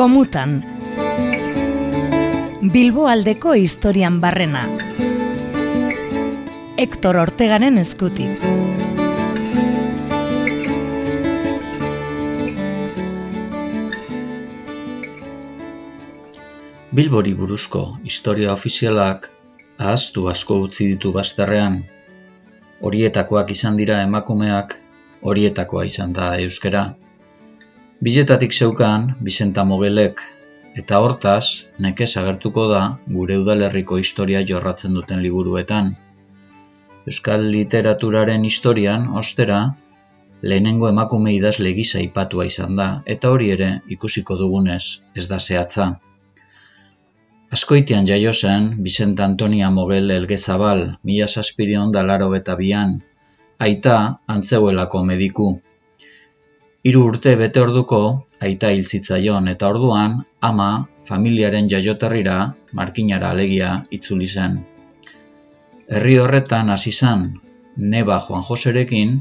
Gomutan Bilbo aldeko historian barrena Hector Ortegaren eskutik Bilbori buruzko historia ofizialak ahaztu asko utzi ditu bazterrean. Horietakoak izan dira emakumeak, horietakoa izan da euskera. Biletatik zeukan, Bizenta Mogelek, eta hortaz, nekez agertuko da gure udalerriko historia jorratzen duten liburuetan. Euskal literaturaren historian, ostera, lehenengo emakume idazle gisa ipatua izan da, eta hori ere ikusiko dugunez, ez da zehatza. Askoitian jaio zen, Vicente Antonia Mogel Elgezabal, mila saspirion da laro eta bian, aita antzeuelako mediku. Hiru urte bete orduko, aita hiltzitzaion eta orduan, ama, familiaren jaioterrira, markinara alegia, itzuli zen. Herri horretan hasi zen, neba Juan Joserekin,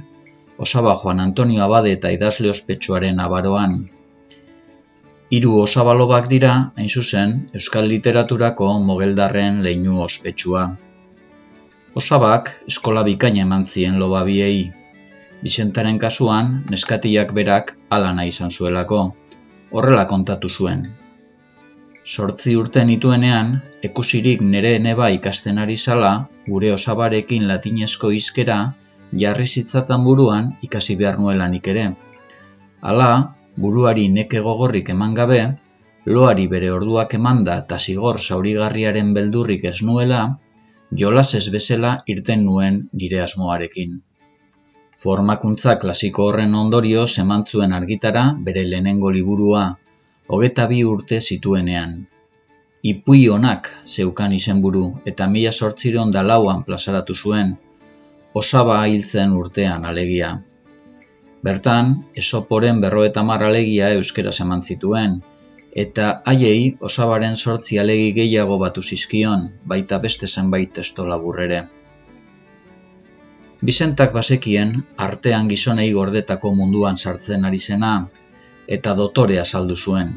osaba Juan Antonio Abade eta idazle ospetsuaren abaroan, Hiru osabalobak dira, hain zuzen, euskal literaturako mogeldarren leinu ospetsua. Osabak eskola bikaina eman zien loba Bizentaren kasuan, neskatiak berak alana izan zuelako. Horrela kontatu zuen. Sortzi urte nituenean, ekusirik nere neba ikasten ari zala, gure osabarekin latinezko izkera, jarri zitzatan buruan ikasi behar nuelanik ere. Hala, buruari neke gogorrik eman gabe, loari bere orduak emanda eta zigor zaurigarriaren beldurrik ez nuela, jolas ez bezala irten nuen nire asmoarekin. Formakuntza klasiko horren ondorio zemantzuen argitara bere lehenengo liburua, hogeta bi urte zituenean. Ipui honak zeukan izenburu eta mila sortziron da plazaratu zuen, osaba hiltzen urtean alegia. Bertan, esoporen berroeta alegia euskera eman zituen, eta haiei osabaren sortzi alegi gehiago batu zizkion, baita beste zenbait testo laburrere. Bizentak basekien, artean gizonei gordetako munduan sartzen ari zena, eta dotorea saldu zuen.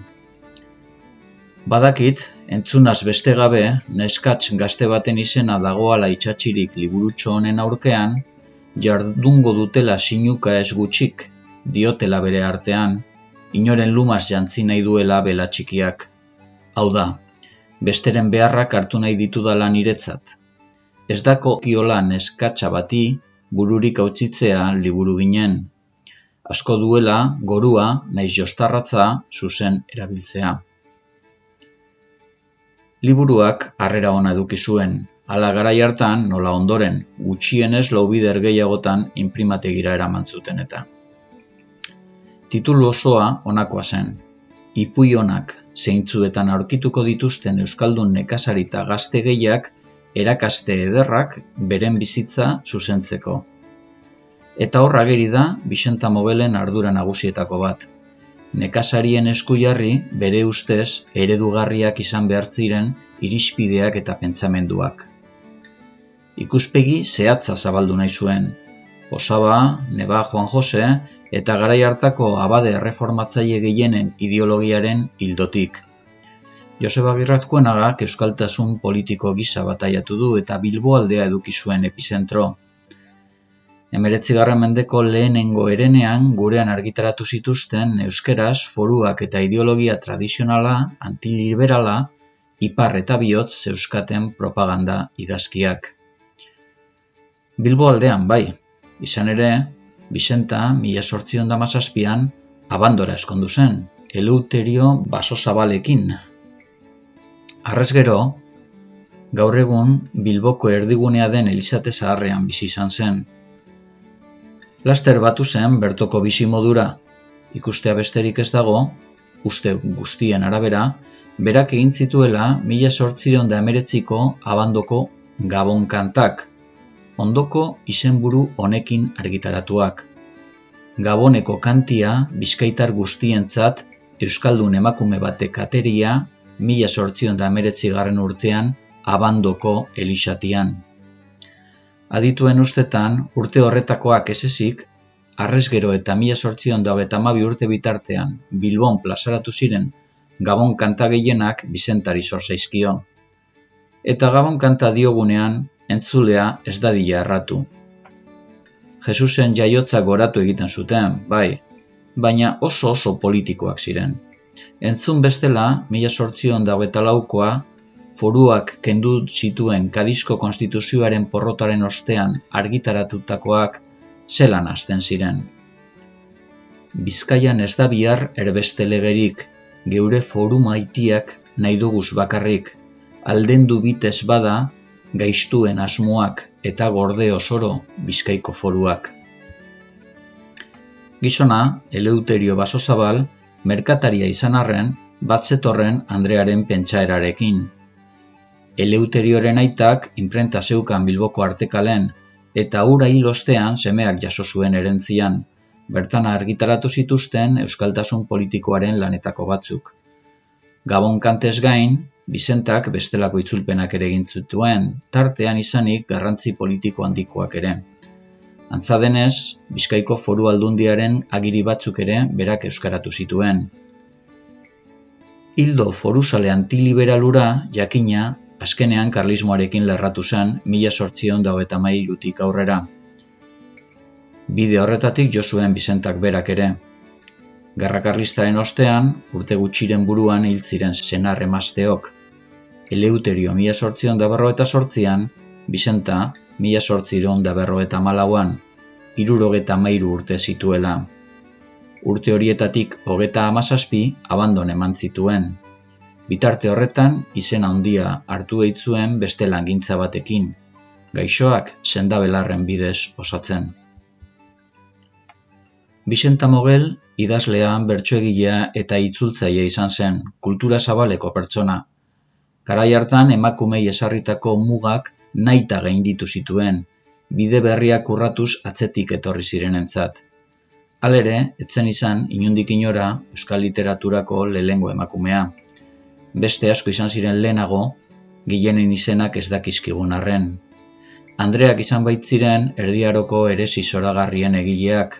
Badakit, entzunaz beste gabe, neskatz gazte baten izena dagoala itxatxirik liburutxo honen aurkean, jardungo dutela sinuka ez gutxik, diotela bere artean, inoren lumas jantzi nahi duela bela txikiak. Hau da, besteren beharrak hartu nahi ditudala niretzat. Ez dako kiolan eskatsa bati, bururik hautsitzea liburu ginen. Asko duela, gorua, naiz jostarratza, zuzen erabiltzea. Liburuak harrera ona eduki zuen, Hala garai hartan, nola ondoren, gutxienez laubider gehiagotan inprimategira eraman zuten eta. Titulu osoa honakoa zen. Ipui honak zeintzuetan aurkituko dituzten euskaldun nekazari eta gazte gehiak erakaste ederrak beren bizitza zuzentzeko. Eta horra geri da Bixenta Mobelen ardura nagusietako bat. Nekazarien esku jarri bere ustez eredugarriak izan behar ziren irizpideak eta pentsamenduak ikuspegi zehatza zabaldu nahi zuen. Osaba, Neba Juan Jose eta garai hartako abade reformatzaile gehienen ideologiaren hildotik. Joseba Girrazkuenagak euskaltasun politiko gisa bataiatu du eta Bilbo aldea eduki zuen epizentro. Emeretzigarren mendeko lehenengo erenean gurean argitaratu zituzten euskeraz foruak eta ideologia tradizionala, antiliberala, ipar eta bihotz zeuskaten propaganda idazkiak. Bilbo aldean, bai. Izan ere, Bizenta, mila sortzion damazazpian, abandora eskondu zen, eleuterio baso Arrez gero, gaur egun Bilboko erdigunea den Elizate Zaharrean bizi izan zen. Laster batu zen bertoko bizi modura, ikustea besterik ez dago, uste guztien arabera, berak egin zituela mila sortzion da emeretziko abandoko gabon kantak, ondoko izenburu honekin argitaratuak. Gaboneko kantia bizkaitar guztientzat Euskaldun emakume batek ateria mila sortzion da garren urtean abandoko elixatian. Adituen ustetan urte horretakoak esezik, arrez gero eta mila sortzion da urte bitartean Bilbon plazaratu ziren gabon kanta gehienak bizentari sorzaizkio. Eta gabon kanta diogunean, entzulea ez dadila erratu. Jesusen jaiotza goratu egiten zuten, bai, baina oso oso politikoak ziren. Entzun bestela, mila dago eta laukoa, foruak kendu zituen Kadizko Konstituzioaren porrotaren ostean argitaratutakoak zelan hasten ziren. Bizkaian ez da bihar erbeste legerik, geure foru maitiak nahi duguz bakarrik, aldendu bitez bada, gaiztuen asmoak eta gorde osoro bizkaiko foruak. Gizona, Eleuterio Basozabal, merkataria izan arren, bat zetorren Andrearen pentsaerarekin. Eleuterioren aitak imprenta zeukan bilboko artekalen, eta ura hil ostean semeak jaso zuen erentzian, bertan argitaratu zituzten euskaltasun politikoaren lanetako batzuk. Gabon kantez gain, Bizentak bestelako itzulpenak ere egin zituen, tartean izanik garrantzi politiko handikoak ere. Antza denez, Bizkaiko Foru Aldundiaren agiri batzuk ere berak euskaratu zituen. Hildo foruzale antiliberalura jakina azkenean karlismoarekin lerratu zen mila sortzion dago eta mailutik aurrera. Bide horretatik jo zuen Bizentak berak ere. Gerra karlistaren ostean, urte gutxiren buruan hil ziren senar emazteok. Eleuterio mila sortzion da eta sortzian, Bizenta mila berro eta malauan, irurogeta mairu urte zituela. Urte horietatik hogeta amazazpi abandon eman zituen. Bitarte horretan, izena handia hartu eitzuen beste langintza batekin, gaixoak sendabelarren bidez osatzen. Bixenta Mogel, idazlean bertsoegilea eta itzultzaile izan zen, kultura zabaleko pertsona. Garai hartan emakumei esarritako mugak naita gainditu zituen, bide berriak urratuz atzetik etorri zirenentzat. Halere, etzen izan inundik inora euskal literaturako lehengo emakumea. Beste asko izan ziren lehenago, gilenen izenak ez dakizkigun arren. Andreak izan baitziren erdiaroko eresi zoragarrien egileak,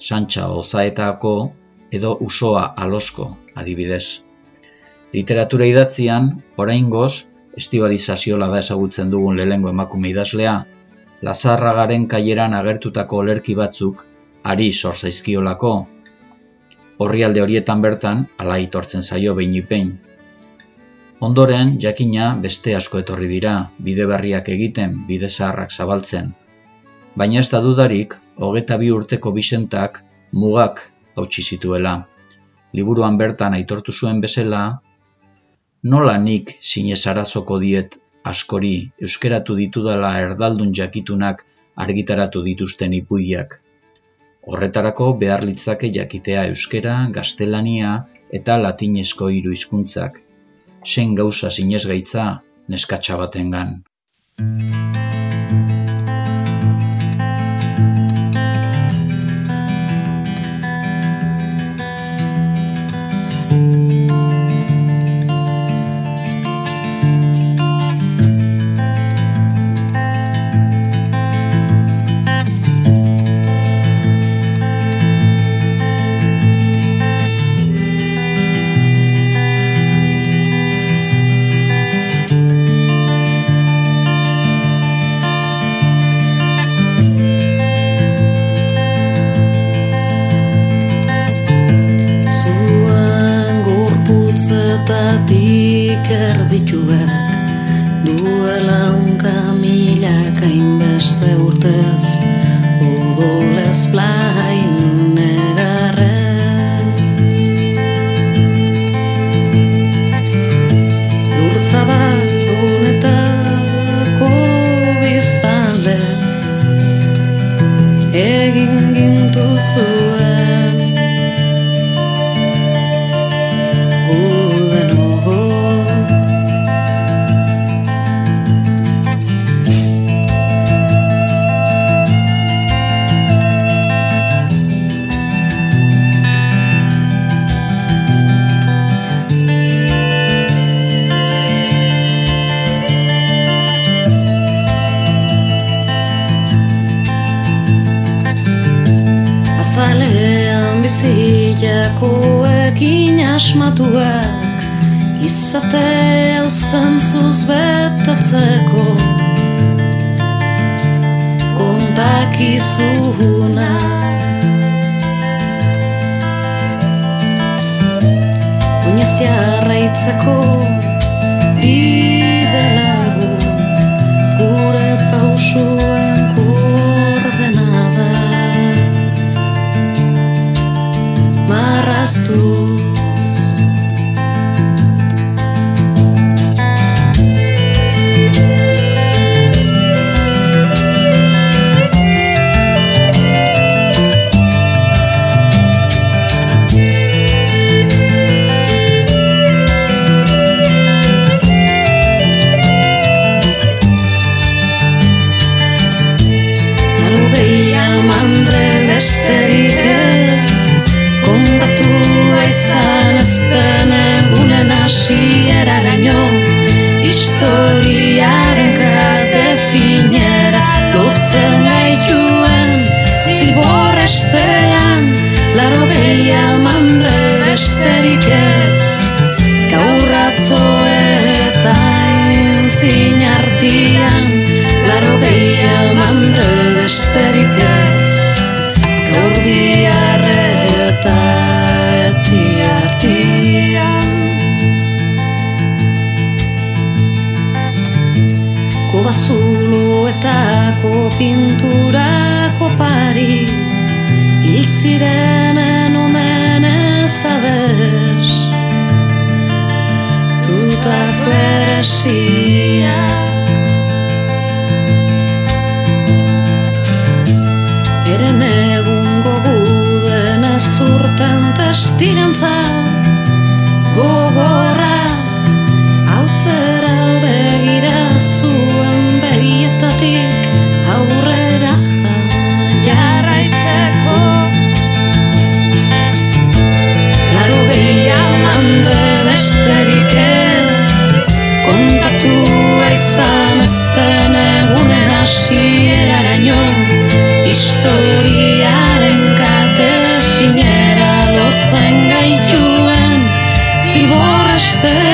santxa ozaetako edo usoa alosko adibidez. Literatura idatzian, oraingoz, estibalizazioa da ezagutzen dugun lehengo emakume idazlea, Lazarragaren kaileran agertutako olerki batzuk ari sor zaizkiolako. Orrialde horietan bertan ala itortzen zaio behin Ondoren, jakina beste asko etorri dira, bide berriak egiten, bide zaharrak zabaltzen. Baina ez da dudarik, hogeta bi urteko bisentak mugak hautsi zituela. Liburuan bertan aitortu zuen bezala, nola nik sinesarazoko diet askori euskeratu ditudala erdaldun jakitunak argitaratu dituzten ipuiak. Horretarako behar litzake jakitea euskera, gaztelania eta latinezko hiru hizkuntzak. Sen gauza oh let's fly. Bizilakoekin asmatua Izate hau zentzuz betatzeko Kontakizuhuna Oinez jarraitzeko Kobazulu eta kopinturako pari Hiltzirenen omen ezabez Tutako eresiak Eren egungo guden ez urten testigantza karıştı